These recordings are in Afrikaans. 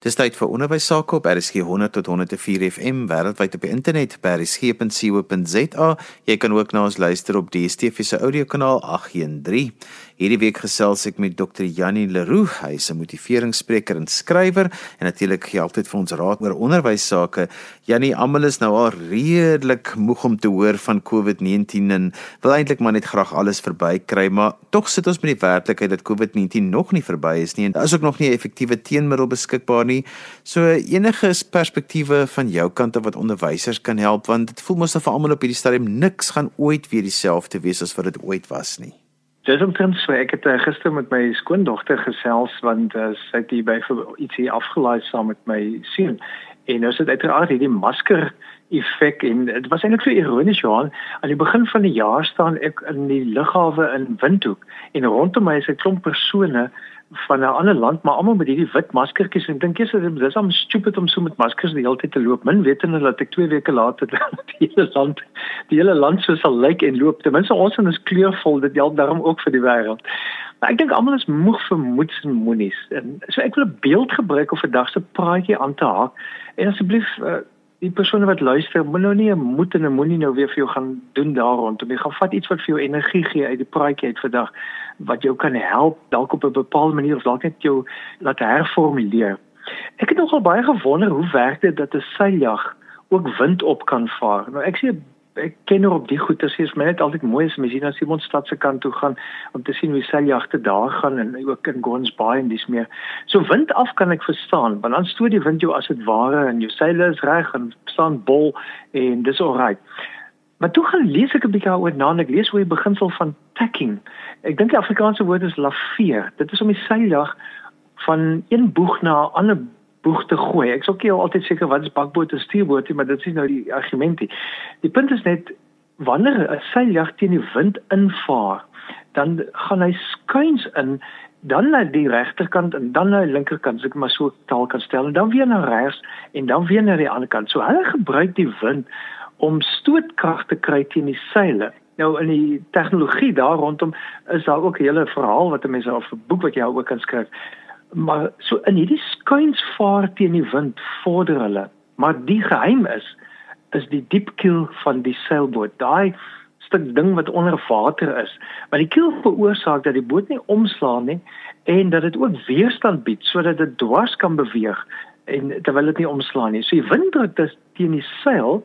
Dis tyd vir onderwys sake op RSG 100 tot 104 FM wêreldwyd op die internet by rsg.co.za. Jy kan ook na ons luister op DSTV se audiokanaal 813. Hierdie week gesels ek met Dr. Janie Leroux. Hy is 'n motiveringsspreker en skrywer en natuurlik gee altyd vir ons raad oor onderwys sake. Janie, almal is nou al redelik moeg om te hoor van COVID-19 en wil eintlik maar net graag alles verby kry, maar tog sit ons met die werklikheid dat COVID-19 nog nie verby is nie en daar is ook nog nie 'n effektiewe teenmiddel beskikbaar nie. So enige perspektiewe van jou kant af wat onderwysers kan help want dit voel mos of vir almal op hierdie stadium niks gaan ooit weer dieselfde wees as wat dit ooit was nie. Dis omtrent so. Ek het uh, gister met my skoondogter gesels want uh, sy het hier by ietsie afgelaai saam met my seun. En nou sit uiteraard hierdie masker effek en dit was eintlik so ironies Johan. Aan die begin van die jaar staan ek in die lughawe in Windhoek en rondom my is 'n klomp persone van 'n ander land, maar almal met hierdie wit maskertjies en dink jy's dit is om stupid om so met maskers die hele tyd te loop. Min weet hulle dat ek 2 weke later die hele land die hele land so sal lyk en loop. Ten minste ons is kleurvol, dit help daarom ook vir die wêreld. Maar ek dink almal is moeg vir moeds en moenies. En so ek wil 'n beeld gebruik of 'n dag se praatjie aan te haak. En asseblief uh, die persone wat luister, moet nou nie 'n moed en 'n moenie nou weer vir jou gaan doen daar rondom. Jy gaan vat iets wat vir jou energie gee uit die praatjie uit vandag wat jou kan help dalk op 'n bepaalde manier of dalk net jou laat herformuleer. Ek het nogal baie gewonder hoe werk dit dat 'n seiljag ook wind op kan vaar. Nou ek sien ek ken oor op die goeie sê is my net altyd mooi as mens hier na Simonstad se kant toe gaan om te sien hoe seiljagte daar gaan en ook in Gons Bay en dis meer. So wind af kan ek verstaan want dan stoot die wind jou as dit ware en jou seile is reg en staan bol en dis alright. Maar toe gaan lees ek 'n bietjie oor na en ek lees hoe die beginsel van tacking. Ek dink die Afrikaanse woord is laveer. Dit is om die seiljag van een boeg na 'n ander boeg te gooi. Ek sou ook altyd seker wat is bakboot en stuurboot, maar dit is nou die argumentie. Die punt is net wanneer 'n seiljag teen die wind invaar, dan gaan hy skuins in dan na die regterkant en dan na die linkerkant, as ek maar so taal kan stel, en dan weer na regs en dan weer na die ander kant. So hulle gebruik die wind om stootkrag te kry teen die seile. Nou in die tegnologie daar rondom is daar ook 'n hele verhaal wat mense of 'n boek wat jy ook kan skryf. Maar so in hierdie skuinsvaart teen die wind vorder hulle. Maar die geheim is is die diep kiel van die seilboot. Daai stuk ding wat onder water is. Maar die kiel veroorsaak dat die boot nie omslaan nie en dat dit ook weerstand bied sodat dit dwars kan beweeg en terwyl dit nie omslaan nie. So die winddruk teen die seil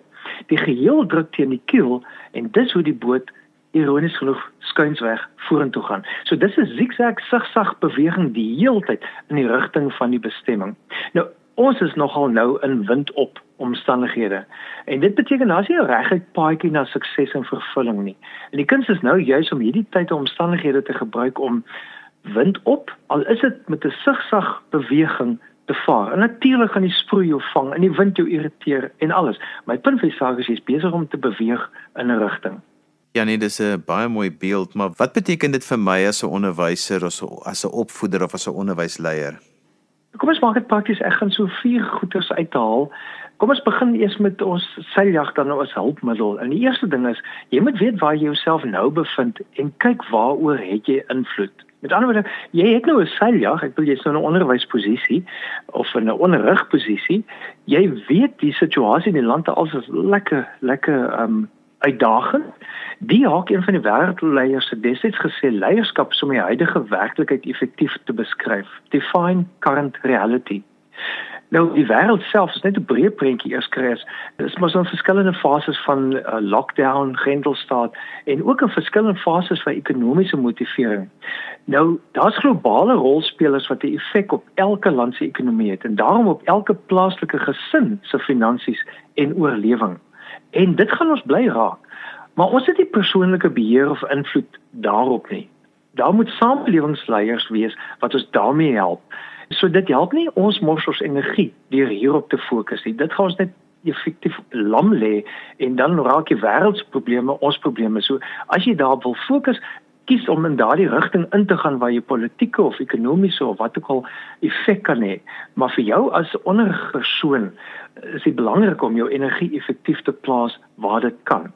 Die geheel druk teen die kiel en dis hoe die boot ironies genoeg skuinsweg vorentoe gaan. So dis 'n zigzag sigsag beweging die heeltyd in die rigting van die bestemming. Nou ons is nogal nou in windop omstandighede. En dit beteken daar's nie 'n reguit paadjie na sukses en vervulling nie. En die kuns is nou juis om hierdie tyd en omstandighede te gebruik om windop al is dit met 'n sigsag beweging te vaar. En natuurlik gaan die sproei jou vang en die wind jou irriteer en alles. My punt vir sake is jy's besig om te beweeg in 'n rigting. Ja nee, dis 'n baie mooi beeld, maar wat beteken dit vir my as 'n onderwyser of as 'n opvoeder of as 'n onderwysleier? Kom ons maak dit prakties. Ek gaan so vier goeters uithaal. Kom ons begin eers met ons seiljag dan nou as hulpmiddel. En die eerste ding is, jy moet weet waar jy jouself nou bevind en kyk waaroor het jy invloed. Met ander woorde, jy het nou 'n seiljag, ek wil jy so 'n onderwysposisie of 'n onderrigposisie. Jy weet die situasie in die land als is lekker lekker um uitdagend. Die haak een van die wêreldleiers het destyds gesê leierskap is om die huidige werklikheid effektief te beskryf. Define current reality. Nou die wêreld self is net 'n breë prentjie eers kry. Dit is mos in verskillende fases van uh, lockdown, grendelstaat en ook in verskillende fases van ekonomiese motivering. Nou daar's globale rolspelers wat 'n effek op elke land se ekonomie het en daarom op elke plaaslike gesin se finansies en oorlewing. En dit gaan ons bly raak. Maar ons het nie persoonlike beheer of invloed daarop nie. Daar moet samelewingsleiers wees wat ons daarmee help. So dit help nie ons mors ons energie deur hierop te fokus nie. Dit gaan ons net effektief lam lê en dan raak die wêreldsprobleme ons probleme. So as jy daarop wil fokus, kies om in daardie rigting in te gaan waar jy politieke of ekonomiese of wat ook al effek kan hê. Maar vir jou as ondergesoon is dit belangrik om jou energie effektief te plaas waar dit kan.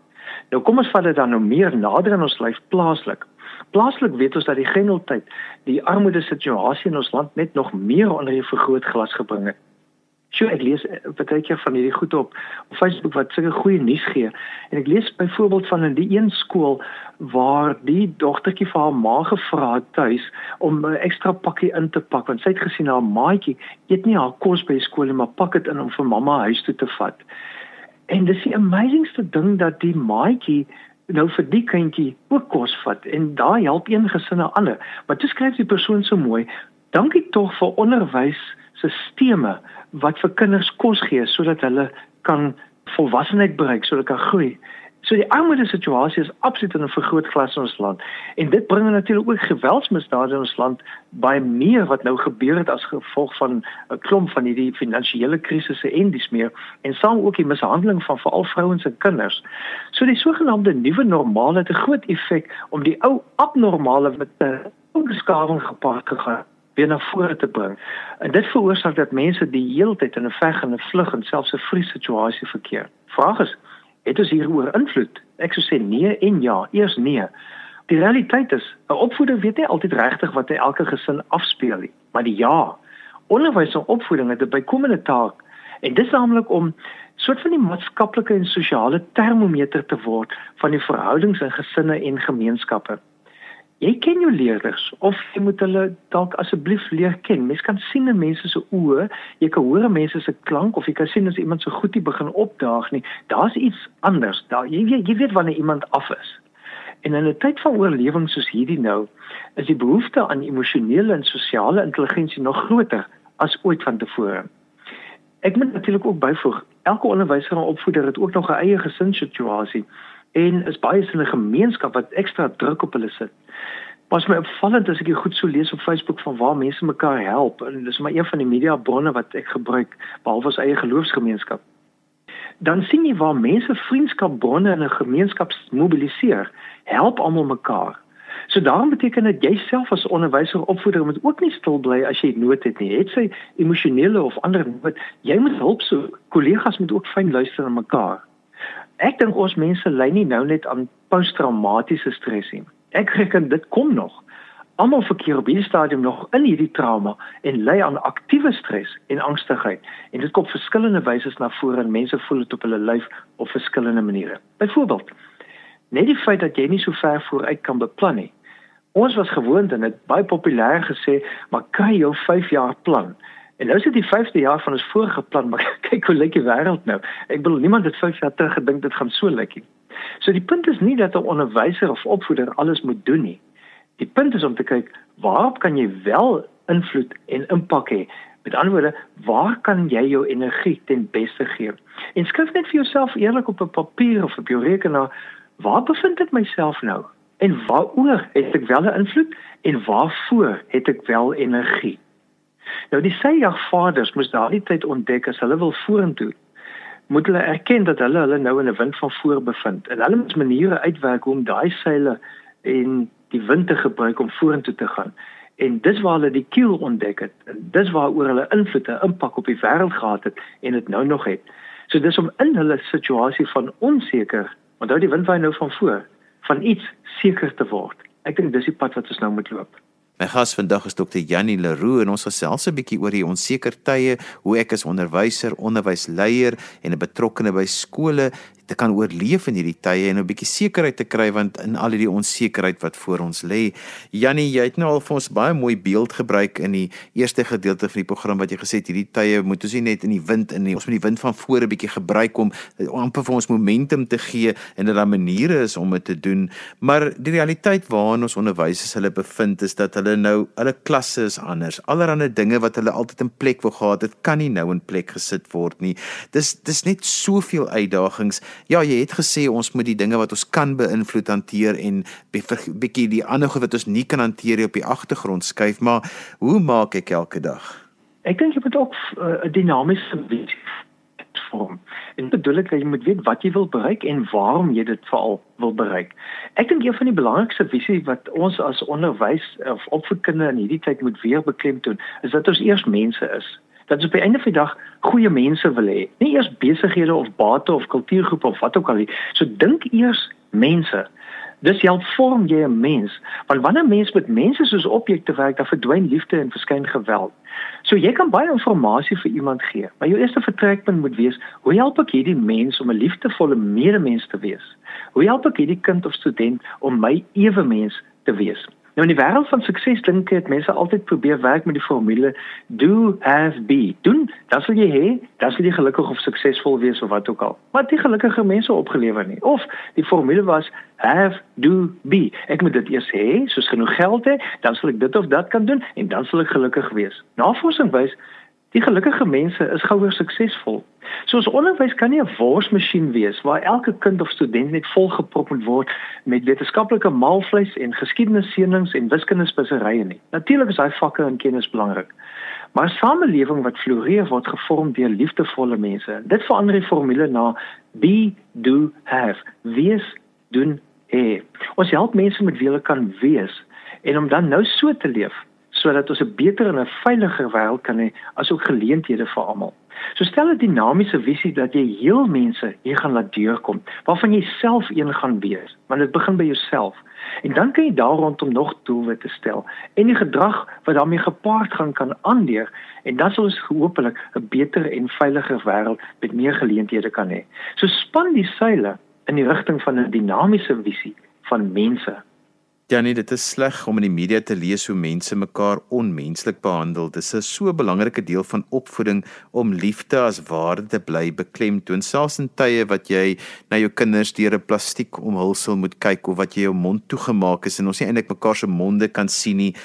Nou kom ons vat dit dan nou meer nader in ons lyf plaaslik. Plaaslik weet ons dat die genotyd die armoede situasie in ons land net nog meer onder die vergrootglas gebring het. Sjoe, ek lees eh, baie keer van hierdie goed op op Facebook wat sulke goeie nuus gee. En ek lees byvoorbeeld van in die een skool waar die dogtertjie vir haar ma gevra het tuis om 'n ekstra pakkie in te pak want sy het gesien haar maatjie eet nie haar kos by skool nie, maar pak dit in om vir mamma huis toe te vat. En dis die amazingste ding dat die maatjie nou vir die kindjie ook kos vat en daai help een gesin na ander. Maar toe skryf die persoon so mooi, dankie tog vir onderwys sisteme wat vir kinders kos gee sodat hulle kan volwassenheid bereik, sodat hulle kan groei. So die armoede situasie is absoluut in 'n vergrootglas in ons land. En dit bring natuurlik ook geweldsmisdade in ons land baie meer wat nou gebeur het as gevolg van 'n klomp van hierdie finansiële krisisse en dis meer en saam ook die mishandeling van veral vrouens en kinders. So die sogenaamde nuwe normale het 'n groot effek om die ou abnormale met 'n ongeskawing gepaard te gaan weer na vore te bring. En dit veroorsaak dat mense die hele tyd in 'n veg en 'n vlug en selfs 'n vries situasie verkeer. Vraag is, het ons hieroor invloed? Ek sou sê nee en ja, eers nee. Die realiteit is, 'n opvoeder weet nie altyd regtig wat hy elke gesin afspeel nie, maar die ja, onderwys en opvoeding het 'n bykomende taak en dit is naamlik om soort van die maatskaplike en sosiale termometer te word van die verhoudings in gesinne en gemeenskappe jy ken jou leerders of jy moet hulle dalk asseblief leer ken. Mens kan sien in mense se oë, jy kan hoor mense se klank of jy kan sien as iemand so goed nie begin opdaag nie. Daar's iets anders. Daar jy weet jy weet wanneer iemand af is. En in 'n tyd van oorlewing soos hierdie nou, is die behoefte aan emosionele en sosiale intelligensie nog groter as ooit vantevore. Ek moet natuurlik ook byvoeg, elke onderwyser en opvoeder het ook nog 'n eie gesinssituasie en is baie in 'n gemeenskap wat ekstra druk op hulle sit. Was my opvallend as ek dit goed so lees op Facebook van waar mense mekaar help en dis maar een van die media bronne wat ek gebruik behalwe ons eie geloofsgemeenskap. Dan sien jy waar mense vriendskapbronne in 'n gemeenskap mobiliseer, help almal mekaar. So daarom beteken dit jy self as onderwyser opvoeder moet ook nie stil bly as jy nood het nie. Het sy emosionele of ander nood, jy moet hulp soek. Kollegas moet ook fyn luister na mekaar. Ek dink ons mense ly nie nou net aan posttraumatiese stres nie. Ek reken dit kom nog. Almal verkeer op hierdie stadium nog in hierdie trauma en ly aan aktiewe stres en angstigheid en dit kom op verskillende wyse na vore en mense voel dit op hulle lyf op verskillende maniere. Byvoorbeeld, net die feit dat jy nie so ver vooruit kan beplan nie. Ons was gewoond en dit baie populêr gesê, maar kry jou 5 jaar plan. En nou is dit die 5de jaar van ons vorige plan, maar kyk hoe lyk die wêreld nou. Ek bedoel niemand het 5 jaar terug gedink dit gaan so lyk nie. So die punt is nie dat 'n onderwyser of opvoeder alles moet doen nie. Die punt is om te kyk waarop kan jy wel invloed en impak hê. Met ander woorde, waar kan jy jou energie ten beste gee? En skryf net vir jouself eerlik op 'n papier of op jou rekenaar, waar bevind ek myself nou? En waaroor het ek wel 'n invloed en waarvoor het ek wel energie? Nou die seejagvaders moes daardie tyd ontdek as hulle wil vorentoe moet hulle erken dat hulle hulle nou in 'n wind van voor bevind en hulle moet maniere uitwerk om daai seile en die wind te gebruik om vorentoe te gaan. En dis waar hulle die kiel ontdek het. En dis waaroor hulle invloed en impak op die wêreld gehad het en dit nou nog het. So dis om in hulle situasie van onseker, onthou die wind waai nou van voor, van iets seker te word. Ek dink dis die pad wat ons nou moet loop. My gas vandag is Dr. Jannie Leroux en ons gesels 'n bietjie oor die onseker tye, hoe ek as onderwyser, onderwysleier en 'n betrokkene by skole te kan oorleef in hierdie tye en 'n bietjie sekerheid te kry want in al hierdie onsekerheid wat voor ons lê. Jannie, jy het nou al vir ons baie mooi beeld gebruik in die eerste gedeelte van die program wat jy gesê het hierdie tye moet ons nie net in die wind in nie. Ons moet die wind van voor 'n bietjie gebruik om amper vir ons momentum te gee en dat daar maniere is om dit te doen. Maar die realiteit waarin ons onderwysers hulle bevind is dat hulle nou hulle klasse is anders. Allerhande dinge wat hulle altyd in plek wou gehad het, kan nie nou in plek gesit word nie. Dis dis net soveel uitdagings ja, jy het gesê ons moet die dinge wat ons kan beïnvloed hanteer en bietjie die ander goed wat ons nie kan hanteer op die agtergrond skuif, maar hoe maak ek elke dag? Ek dink jy moet ook eh, 'n uh, dinamiese visie vorm. En bedoel ek jy moet weet wat jy wil bereik en waarom jy dit veral wil bereik. Ek dink een van die belangrikste visie wat ons as onderwys of opvoedkunde in hierdie tyd moet weer beklemtoon, is dat ons eers mense is dat ons op die einde van die dag goeie mense wil hê. Nie eers besighede of bate of kultuurgroepe of wat ook al nie. So dink eers mense. Dis help vorm jy 'n mens. Want wanneer mens met mense soos objekte werk, dan verdwyn liefde en verskyn geweld. So jy kan baie inligting vir iemand gee, maar jou eerste vertrekpunt moet wees: hoe help ek hierdie mens om 'n liefdevolle medemens te wees? Hoe help ek hierdie kind of student om my ewe mens te wees? Nou in die wêreld van sukses dink ek mense altyd probeer werk met die formule do have be. Doen, dan sal jy hê, dan sal jy gelukkig of suksesvol wees of wat ook al. Maar die gelukkige mense opgelewer nie. Of die formule was have do be. Ek moet dit eers hê, soos genoeg geld hê, dan sal ek dit of dat kan doen en dan sal ek gelukkig wees. Navorsing wys Die gelukkige mense is gouer suksesvol. Soos onderwys kan nie 'n worsmasjien wees waar elke kind of student net volgeprop moet word met wetenskaplike maalvleis en geskiedenisseenings en wiskundespisserye nie. Natuurlik is daai vakke en kennis belangrik. Maar 'n samelewing wat floreer word gevorm deur liefdevolle mense. Dit verander die formule na be do have. Wees doen hê. Ons help mense met wie hulle kan wees en om dan nou so te leef sodat ons 'n beter en 'n veiliger wêreld kan hê asook geleenthede vir almal. So stel 'n dinamiese visie dat jy heel mense hier gaan laat deurkom, waarvan jy self een gaan wees, want dit begin by jouself. En dan kan jy daar rondom nog doelwitte stel en die gedrag wat daarmee gepaard gaan kan aanleer en dan sal ons hopelik 'n beter en veiliger wêreld met meer geleenthede kan hê. So span die seile in die rigting van 'n dinamiese visie van mense Ja nee, dit is sleg om in die media te lees hoe mense mekaar onmenslik behandel. Dis 'n so belangrike deel van opvoeding om liefde as waarde te bly beklemtoon, selfs in tye wat jy na jou kinders deur 'n plastiek omhulsel moet kyk of wat jy jou mond toegemaak is en ons nie eintlik mekaar se monde kan sien nie.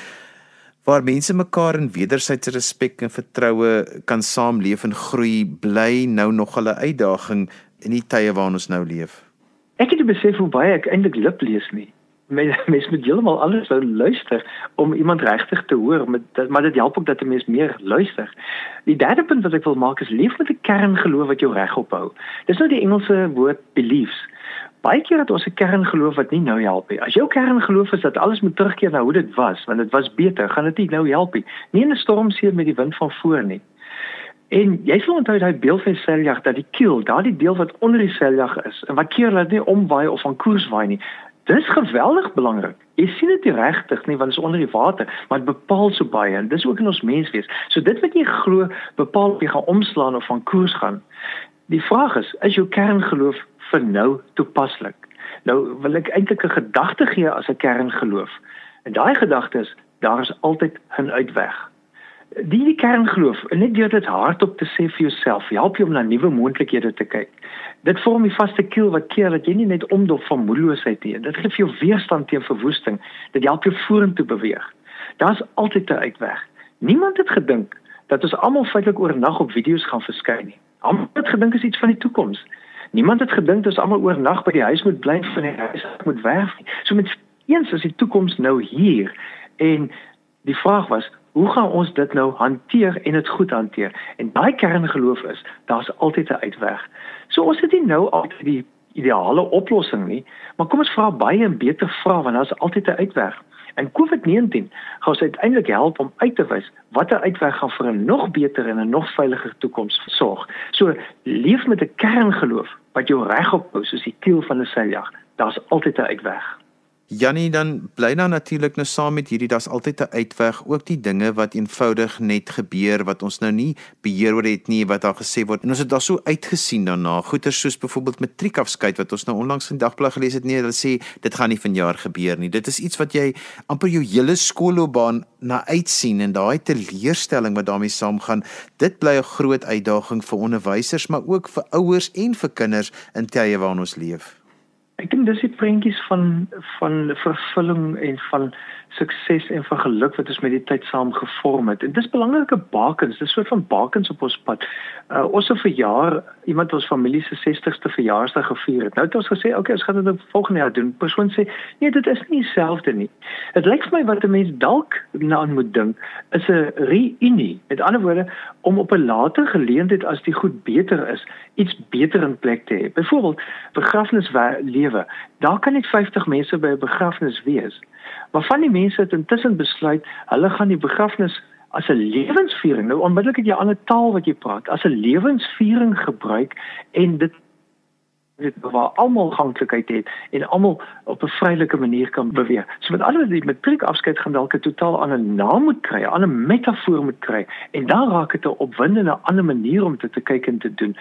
Waar mense mekaar in wederwysige respek en vertroue kan saamleef en groei, bly nou nog 'n uitdaging in die tye waarin ons nou leef. Ek het besef hoe baie ek eintlik lip lees nie mens moet heeltemal anders wou luister om iemand regtig te hoor met maar dit help ook dat 'n mens meer luister. Die derde punt wat ek wil maak is leef met 'n kerngeloof wat jou reg ophou. Dis nou die Engelse woord beliefs. Baie keer het ons 'n kerngeloof wat nie nou help nie. As jou kerngeloof is dat alles moet terugkeer na hoe dit was, want dit was beter, gaan dit nie nou help nie. Nie in 'n stormsee met die wind van voor nie. En jy sal onthou daai beeld van seiljag dat die kiel, daardie deel wat onder die seiljag is, en wat keer laat nie omwaai of van koers waai nie. Dis geweldig belangrik. Jy sien dit regtig nie want dit is onder die water, maar dit bepaal so baie en dis ook in ons menswees. So dit wat jy glo bepaal of jy gaan omslaan of van koers gaan. Die vraag is, is jou kerngeloof vir nou toepaslik? Nou wil ek eintlik 'n gedagte gee as 'n kerngeloof. En daai gedagte is daar is altyd 'n uitweg die die kerngeloof en net deur dit hardop te sê vir jouself help jou om na nuwe moontlikhede te kyk. Dit vorm die vaste kiel wat keer dat jy nie net omdop van moedeloosheid nie dit gee vir jou weerstand teen verwoesting dit help jou vorentoe beweeg. Daar's altyd 'n uitweg. Niemand het gedink dat ons almal feitelik oornag op video's gaan verskyn nie. Almal het gedink is iets van die toekoms. Niemand het gedink ons almal oornag by die huis moet bly van die huis moet werf nie. So met eens is die toekoms nou hier en die vraag was hoe gaan ons dit nou hanteer en dit goed hanteer? En daai kerngeloof is, daar's altyd 'n uitweg. So ons het nie nou altyd die ideale oplossing nie, maar kom ons vra baie 'n beter vraag want daar's altyd 'n uitweg. En COVID-19 gaan ons uiteindelik help om uit te wys watter uitweg gaan vir 'n nog beter en 'n nog veiliger toekoms sorg. So leef met 'n kerngeloof wat jou reg ophou soos die kiel van 'n seiljag. Daar's altyd 'n uitweg. Jannie dan bly nou natuurlik nou saam met hierdie daar's altyd 'n uitweg ook die dinge wat eenvoudig net gebeur wat ons nou nie beheer oor het nie wat daar gesê word. En ons het daar so uitgesien daarna goeie soos byvoorbeeld matriekafskeid wat ons nou onlangs in dagblad gelees het nee hulle sê dit gaan nie vanjaar gebeur nie. Dit is iets wat jy amper jou hele skoolloopbaan na uitsien en daai teleurstelling wat daarmee saamgaan dit bly 'n groot uitdaging vir onderwysers maar ook vir ouers en vir kinders in tye waarin ons leef Ek dink dis die prentjies van van vervulling en van sukses en van geluk wat ons met die tyd saam gevorm het. En dis belangrike bakens, dis 'n soort van bakens op ons pad. Uh ons het vir jaar iemand ons familie se 60ste verjaarsdag gevier het. Nou het ons gesê, "Oké, okay, ons gaan dit volgende jaar doen." Persoon sê, "Nee, dit is nie dieselfde nie." Dit lyk vir my wat 'n mens dalk na moet dink, is 'n reunie. Met ander woorde, om op 'n later geleentheid as die goed beter is, iets beter in plek te hê. Byvoorbeeld, begrafnislewe. Daar kan net 50 mense by 'n begrafnis wees. Maar van die mense het intussen besluit, hulle gaan die begrafnis as 'n lewensviering. Nou onmiddellik het jy 'n ander taal wat jy praat, as 'n lewensviering gebruik en dit weet waar almal ganklikheid het en almal op 'n vrylike manier kan beweeg. So met al die matriekafskeid gaan dalk 'n totaal ander naam moet kry, 'n ander metafoor moet kry en dan raak dit 'n opwindende ander manier om dit te kyk en te doen.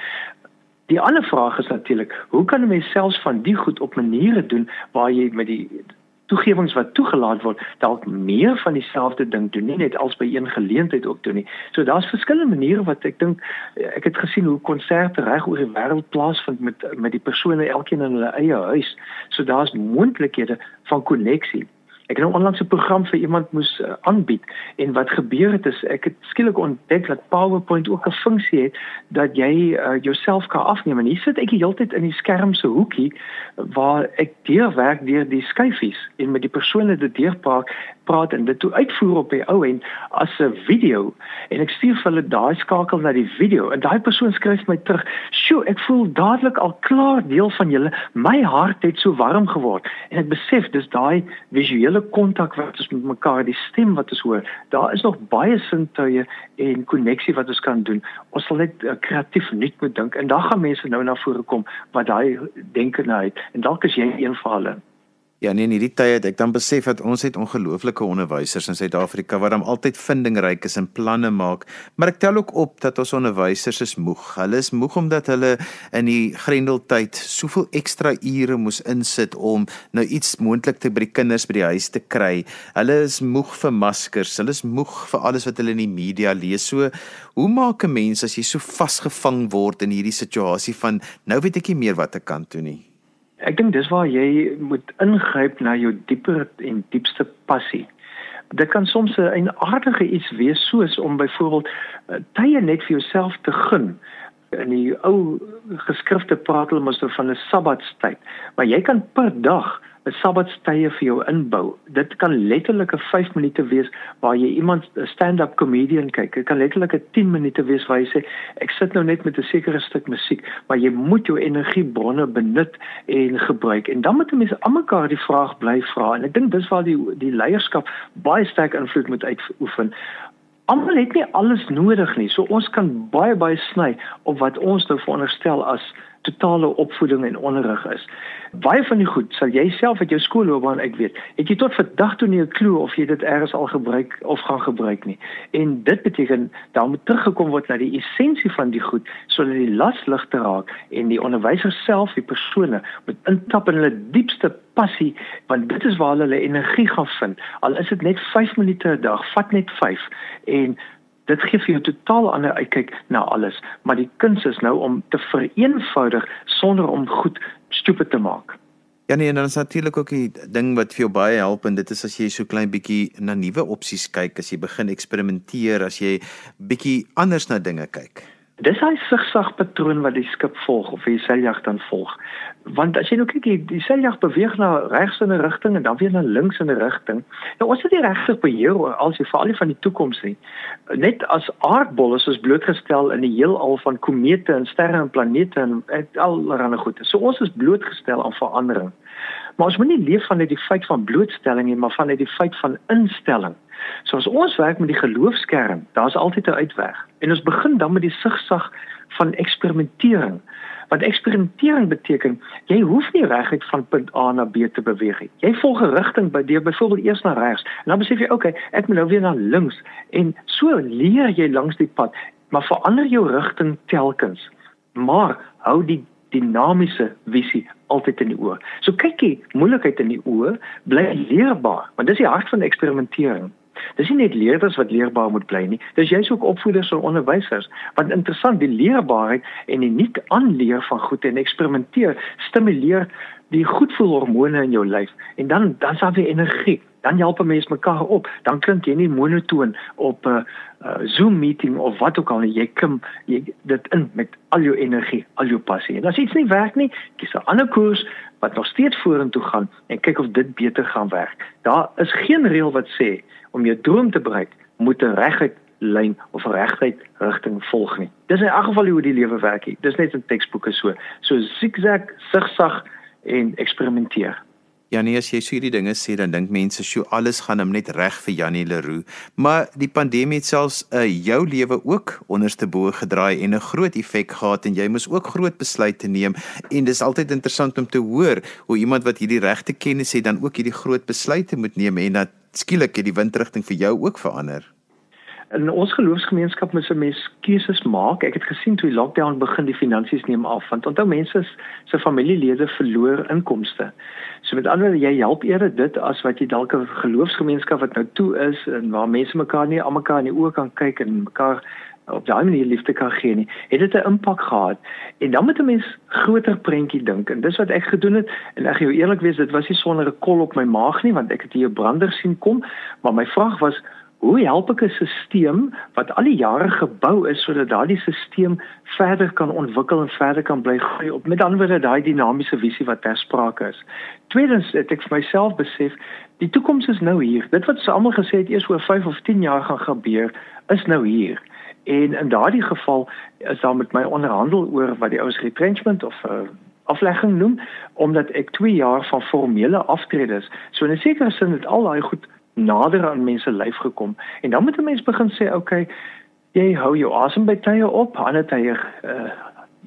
Die ander vraag is natuurlik, hoe kan 'n mens selfs van die goed op maniere doen waar jy met die toegewings wat toegelaat word dalk meer van dieselfde ding doen nie net als by een geleentheid ook doen nie. So daar's verskillende maniere wat ek dink ek het gesien hoe konserte reg oor die wêreld plaasvind met met die persone elkeen in hulle eie huis. So daar's moontlikhede van koneksie. Ek het nou onlangs 'n program vir iemand moes uh, aanbied en wat gebeur het is ek het skielik ontdek dat PowerPoint ook 'n funksie het dat jy uh, jouself kan afneem. En hier sit ek die hele tyd in die skerm se hoekie waar ek deurwerk deur die skyfies en met die persone dit deurpraat praat en dit toe uitvoer op die ou en as 'n video. En ek stuur vir hulle daai skakel na die video en daai persoon skryf my terug sjoe ek voel dadelik al klaar deel van julle. My hart het so warm geword. En ek besef dis daai visuele kontak wat ons met mekaar die stem wat ons hoor. Daar is nog baie sintuie en koneksie wat ons kan doen. Ons sal net uh, kreatief nuut moet dink en dan gaan mense nou na vore kom wat daai denke nou het. En dalk is jy een van hulle Ja nee, in hierdie tye het ek dan besef dat ons het ongelooflike onderwysers in Suid-Afrika wat dan altyd vindingryk is en planne maak, maar ek tel ook op dat ons onderwysers is moeg. Hulle is moeg omdat hulle in die grendeltyd soveel ekstra ure moes insit om nou iets moontlik te by die kinders by die huis te kry. Hulle is moeg vir maskers, hulle is moeg vir alles wat hulle in die media lees. So, hoe maak 'n mens as jy so vasgevang word in hierdie situasie van nou weet ek nie meer wat ek kan doen nie? Ek dink dis waar jy moet ingryp na jou dieper en diepste passie. Dit kan soms 'n aardige iets wees soos om byvoorbeeld eh, tye net vir jouself te gun. In die ou geskrifte praat hulle mos van 'n sabbatstyd, maar jy kan per dag sabbatstye vir jou inbou. Dit kan letterlik 'n 5 minute wees waar jy iemand 'n stand-up comedian kyk. Dit kan letterlik 'n 10 minute wees waar jy sê ek sit nou net met 'n sekere stuk musiek, maar jy moet jou energiebronne benut en gebruik. En dan moet mense almekaar die vraag bly vra en ek dink dis waar die die leierskap baie sterk invloed moet uitoefen. Almal het nie alles nodig nie. So ons kan baie baie sny op wat ons nou veronderstel as totale opvoeding en onderrig is. Baie van die goed sal jy self uit jou skoolloopbaan uit weet. Het jy tot vandag toe nie 'n klou of jy dit eers al gebruik of gaan gebruik nie. En dit beteken dan moet teruggekom word na die essensie van die goed sodat die las lig te raak en die onderwyser self, die persone moet intap in hulle diepste passie want dit is waar hulle energie gaan vind. Al is dit net 5 minute 'n dag, vat net 5 en dit gee vir jou totaal ander uitkyk na alles, maar die kuns is nou om te vereenvoudig sonder om goed stupid te maak. Ja nee, en dan is natuurlik ook die ding wat vir jou baie help en dit is as jy so klein bietjie na nuwe opsies kyk, as jy begin eksperimenteer, as jy bietjie anders na dinge kyk. Dis hy sigsag patroon wat die skip volg of die seiljag dan volg. Want as jy nou kyk, die seiljag beweeg na regs in 'n rigting en dan weer na links in 'n rigting. Nou ons het nie regtig beheer oor al die veral van die toekoms nie. Net as aardbol is ons blootgestel in die heelal van komete en sterre en planete en allerlei goed. So ons is blootgestel aan verandering. Maar ons moet nie leef van net die feit van blootstelling nie, maar van net die feit van instelling. So as ons werk met die geloofskern, daar's altyd 'n uitweg. En ons begin dan met die sigsag van eksperimentering. Want eksperimentering beteken jy hoef nie reguit van punt A na B te beweeg nie. Jy volg 'n rigting by deur byvoorbeeld eers na regs en dan besef jy, "Oké, okay, ek moet nou weer na links." En so leer jy langs die pad, maar verander jou rigting telkens. Maar hou die dinamiese visie altyd in die oë. So kykie, moeilikheid in die oë bly leerbaar, want dis die hart van eksperimentering. Dis nie net leerders wat leerbaar moet bly nie. Dis jy's ook opvoeders en onderwysers. Want interessant, die leerbaarheid en die nuut aanleer van goed en eksperimenteer stimuleer die goedvoelhormone in jou lyf en dan dan sal jy energie. Dan help mense mekaar op. Dan klink jy nie monotoon op 'n uh, uh, Zoom meeting of wat ook al nie. Jy kom jy dit in met al jou energie, al jou passie. En as iets nie werk nie, kies 'n ander koers wat nog steeds vorentoe gaan en kyk of dit beter gaan werk. Daar is geen reël wat sê om jou droom te bereik, moet 'n reguit lyn of regheid rigting volg nie. Dis in elk geval hoe die lewe werk. Dis net in teksboeke so. So zigzag, sigsag en eksperimenteer. Janie, as jy so hierdie dinge sê, dan dink mense, "Sjoe, alles gaan hom net reg vir Janie Leroux." Maar die pandemie het selfs uh, jou lewe ook onderste bo gedraai en 'n groot effek gehad en jy moes ook groot besluite neem en dis altyd interessant om te hoor hoe iemand wat hierdie regte kennis het dan ook hierdie groot besluite moet neem en dat skielik het die windrigting vir jou ook verander in ons geloofsgemeenskap moet se mens keuses maak. Ek het gesien toe die lockdown begin, die finansies neem af want onthou mense se familielede verloor inkomste. So met ander woorde, jy help eerder dit as wat jy dalk 'n geloofsgemeenskap wat nou toe is en waar mense mekaar nie almekaar in die oë kan kyk en mekaar op daai manier liefde kan gee nie. Het dit 'n impak gehad? En dan moet 'n mens groter prentjie dink en dis wat ek gedoen het en ek gee eerlik wees, dit was nie sonder 'n kol op my maag nie want ek het hier 'n brander sien kom, maar my vraag was Hoe help ek 'n stelsel wat al die jare gebou is sodat daardie stelsel verder kan ontwikkel en verder kan bly groei op met ander woorde daai dinamiese visie wat ter sprake is. Tweedens het ek vir myself besef, die toekoms is nou hier. Dit wat se almal gesê het eers oor 5 of 10 jaar gaan gebeur, is nou hier. En in daardie geval is daar met my onderhandel oor wat die ouens retrenchment of uh, aflegging noem omdat ek 2 jaar van formele aftredes. So in 'n sekere sin het al daai goed nader aan mense lyf gekom. En dan moet 'n mens begin sê okay jy hou jou asem by tye op ander tye uh,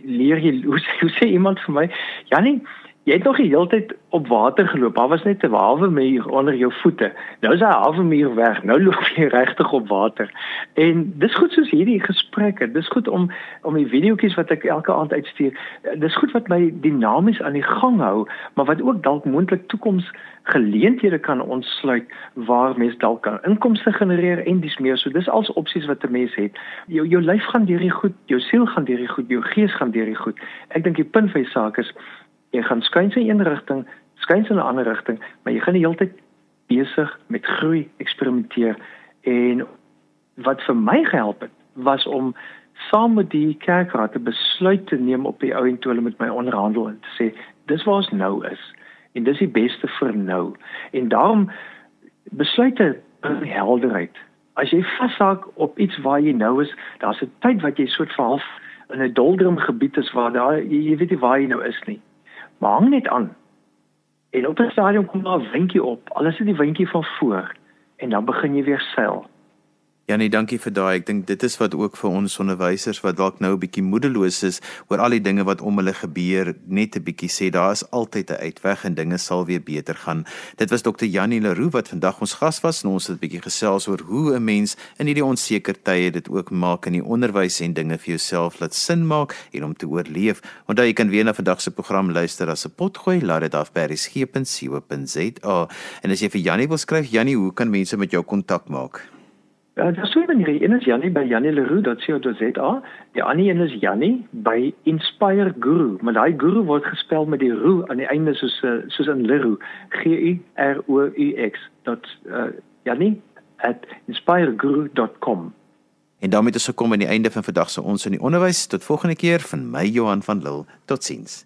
leer jy hoe, hoe sê iemand vir my Janie jy het nog die hele tyd op water geloop. Daar was net 'n hawemuur onder jou voete. Nou is daai hawemuur weg. Nou loop jy regtig op water. En dis goed soos hierdie gesprekke. Dis goed om om die videoetjies wat ek elke aand uitstuur. Dis goed wat my dinamies aan die gang hou, maar wat ook dalk moontlik toekoms geleenthede kan ontsluit waar mens dalk kan inkomste genereer en dis meer. So dis als opsies wat 'n mens het. Jou jou lyf gaan deur die goed, jou siel gaan deur die goed, jou gees gaan deur die goed. Ek dink die punt van die saak is jy gaan skuins in een rigting, skuins in 'n ander rigting, maar jy gaan die hele tyd besig met groei, eksperimenteer. En wat vir my gehelp het was om saam met die kerkraad 'n besluit te neem op die ou en toe hulle met my onderhandel en te sê dis waar ons nou is en dis die beste vir nou. En daarom besluite bring helderheid. As jy vashak op iets waar jy nou is daar's 'n tyd wat jy soort van half in 'n doldrum gebied is waar daar jy, jy weet nie waar jy nou is nie Maar hang net aan. En op 'n stadium kom daar 'n windjie op. Alles is die windjie van voor en dan begin jy weer seil. Janie, dankie vir daai. Ek dink dit is wat ook vir ons onderwysers wat dalk nou 'n bietjie moedeloos is oor al die dinge wat om hulle gebeur, net 'n bietjie sê daar is altyd 'n uitweg en dinge sal weer beter gaan. Dit was Dr. Janie Leroux wat vandag ons gas was en ons het 'n bietjie gesels oor hoe 'n mens in hierdie onseker tye dit ook maak in die onderwys en dinge vir jouself laat sin maak en om te oorleef. Onthou jy kan weer na vandag se program luister as 'n potgooi, laat dit af by resgep.co.za. En as jy vir Janie wil skryf, Janie, hoe kan mense met jou kontak maak? Ja, dis so dan hier. Een is Jannie by jannieleroux.co.za. Die ander een is Jannie by Inspire Guru, maar daai guru word gespel met die roe aan die einde soos eh, soos in Leroux. G U R O U X. Dat uh, Jannie at inspireguru.com. En daarmee het ons gekom aan die einde van vandag se ons in die onderwys. Tot volgende keer van my Johan van Lille. Totsiens.